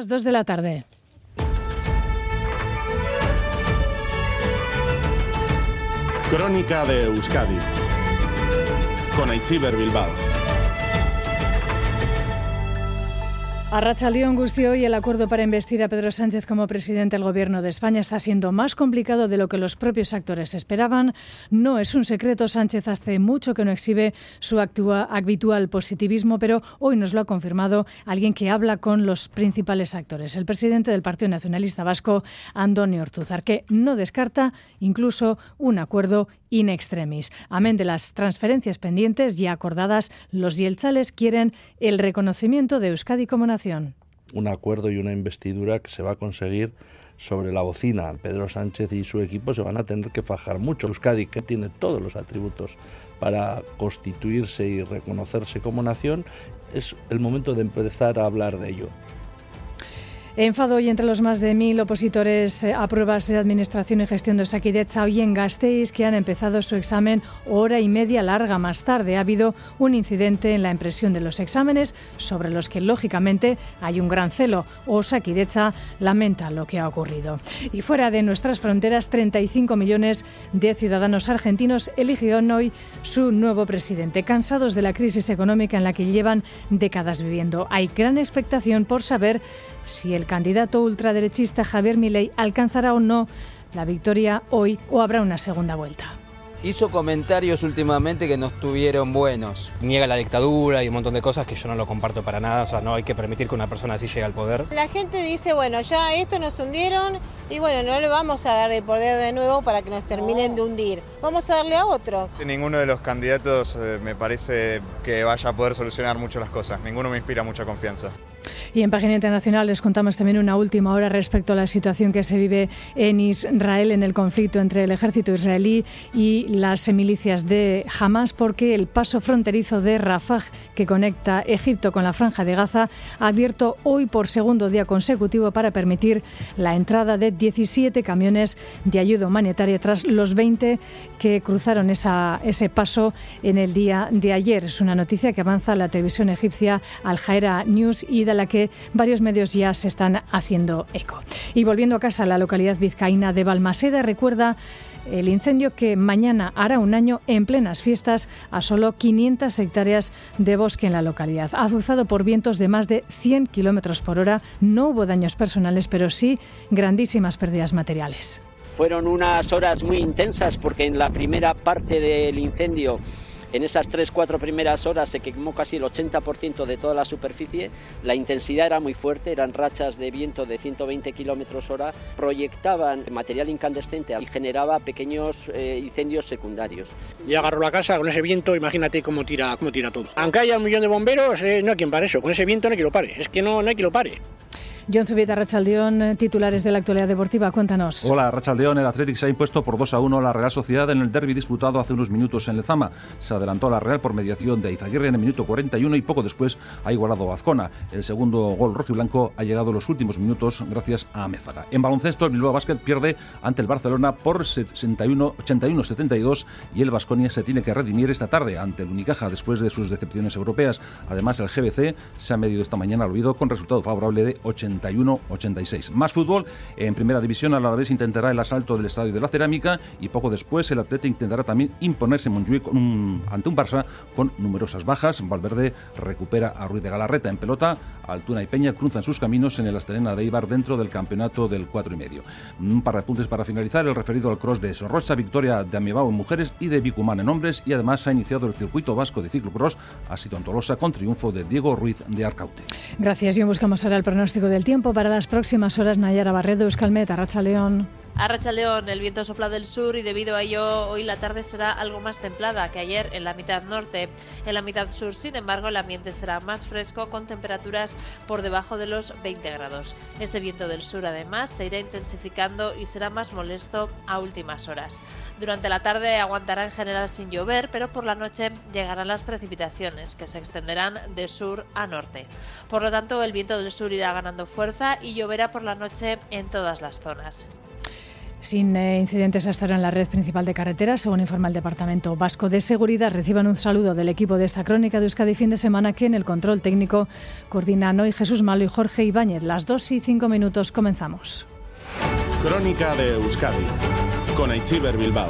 las 2 de la tarde. Crónica de Euskadi con Aichiber Bilbao. A Rachaldeón Gustio y el acuerdo para investir a Pedro Sánchez como presidente del Gobierno de España está siendo más complicado de lo que los propios actores esperaban. No es un secreto, Sánchez hace mucho que no exhibe su habitual positivismo, pero hoy nos lo ha confirmado alguien que habla con los principales actores, el presidente del Partido Nacionalista Vasco, Antonio Ortuzar, que no descarta incluso un acuerdo in extremis. Amén de las transferencias pendientes ya acordadas, los yelchales quieren el reconocimiento de Euskadi como nación. Un acuerdo y una investidura que se va a conseguir sobre la bocina. Pedro Sánchez y su equipo se van a tener que fajar mucho. Euskadi, que tiene todos los atributos para constituirse y reconocerse como nación, es el momento de empezar a hablar de ello. Enfado hoy entre los más de mil opositores eh, a pruebas de administración y gestión de Osakidecha hoy en Gasteiz que han empezado su examen hora y media larga más tarde. Ha habido un incidente en la impresión de los exámenes sobre los que lógicamente hay un gran celo. Osakidecha lamenta lo que ha ocurrido. Y fuera de nuestras fronteras, 35 millones de ciudadanos argentinos eligieron hoy su nuevo presidente, cansados de la crisis económica en la que llevan décadas viviendo. Hay gran expectación por saber si el candidato ultraderechista Javier Milei alcanzará o no la victoria hoy o habrá una segunda vuelta. Hizo comentarios últimamente que no estuvieron buenos. Niega la dictadura y un montón de cosas que yo no lo comparto para nada. O sea, no hay que permitir que una persona así llegue al poder. La gente dice, bueno, ya esto nos hundieron y bueno, no le vamos a dar de poder de nuevo para que nos terminen de hundir. Vamos a darle a otro. Ninguno de los candidatos eh, me parece que vaya a poder solucionar mucho las cosas. Ninguno me inspira mucha confianza. Y en página internacional les contamos también una última hora respecto a la situación que se vive en Israel en el conflicto entre el ejército israelí y las milicias de Hamas, porque el paso fronterizo de Rafah, que conecta Egipto con la franja de Gaza, ha abierto hoy por segundo día consecutivo para permitir la entrada de 17 camiones de ayuda humanitaria tras los 20 que cruzaron esa, ese paso en el día de ayer. Es una noticia que avanza la televisión egipcia Al Jazeera News y de la que varios medios ya se están haciendo eco. Y volviendo a casa, la localidad vizcaína de Balmaseda recuerda el incendio que mañana hará un año en plenas fiestas a solo 500 hectáreas de bosque en la localidad. Azuzado por vientos de más de 100 kilómetros por hora, no hubo daños personales, pero sí grandísimas pérdidas materiales. Fueron unas horas muy intensas porque en la primera parte del incendio en esas tres, cuatro primeras horas se quemó casi el 80% de toda la superficie. La intensidad era muy fuerte, eran rachas de viento de 120 kilómetros hora, proyectaban material incandescente y generaba pequeños eh, incendios secundarios. Ya agarró la casa con ese viento, imagínate cómo tira, cómo tira todo. Aunque haya un millón de bomberos, eh, no hay quien pare eso. Con ese viento no hay quien lo pare. Es que no, no hay quien lo pare. John Zubieta, Rachaldeón, titulares de la actualidad deportiva, cuéntanos. Hola, Rachaldeón, el Athletic se ha impuesto por 2 a 1 a la Real Sociedad en el derby disputado hace unos minutos en Lezama. Se adelantó a la Real por mediación de Izaguirre en el minuto 41 y poco después ha igualado a Azcona. El segundo gol rojiblanco ha llegado en los últimos minutos gracias a Mefaga. En baloncesto, el Bilbao Basket pierde ante el Barcelona por 81-72 y el Vasconia se tiene que redimir esta tarde ante el Unicaja después de sus decepciones europeas. Además, el GBC se ha medido esta mañana al olvido con resultado favorable de 81-86. Más fútbol, en primera división a la vez intentará el asalto del Estadio de la Cerámica y poco después el Atlético intentará también imponerse en Montjuic ante un Barça con numerosas bajas. Valverde recupera a Ruiz de Galarreta en pelota, Altuna y Peña cruzan sus caminos en el Astelena de Ibar dentro del campeonato del 4 y medio. Un par de apuntes para finalizar, el referido al cross de Sorrocha, victoria de Amibao en mujeres y de Bicumán en hombres y además ha iniciado el circuito vasco de ciclocross, ha sido en Tolosa con triunfo de Diego Ruiz de Arcaute. Gracias y buscamos ahora el pronóstico del tiempo para las próximas horas Nayara Barredo, Euskalmet, Arracha León. A el viento sopla del sur y debido a ello hoy la tarde será algo más templada que ayer en la mitad norte. En la mitad sur, sin embargo, el ambiente será más fresco con temperaturas por debajo de los 20 grados. Ese viento del sur además se irá intensificando y será más molesto a últimas horas. Durante la tarde aguantará en general sin llover, pero por la noche llegarán las precipitaciones que se extenderán de sur a norte. Por lo tanto, el viento del sur irá ganando fuerza y lloverá por la noche en todas las zonas. Sin eh, incidentes hasta ahora en la red principal de carreteras, según informa el Departamento Vasco de Seguridad. Reciban un saludo del equipo de esta crónica de Euskadi fin de semana que en el control técnico coordinan hoy Jesús Malo y Jorge Ibáñez. Las dos y cinco minutos comenzamos. Crónica de Euskadi con Aichiber Bilbao.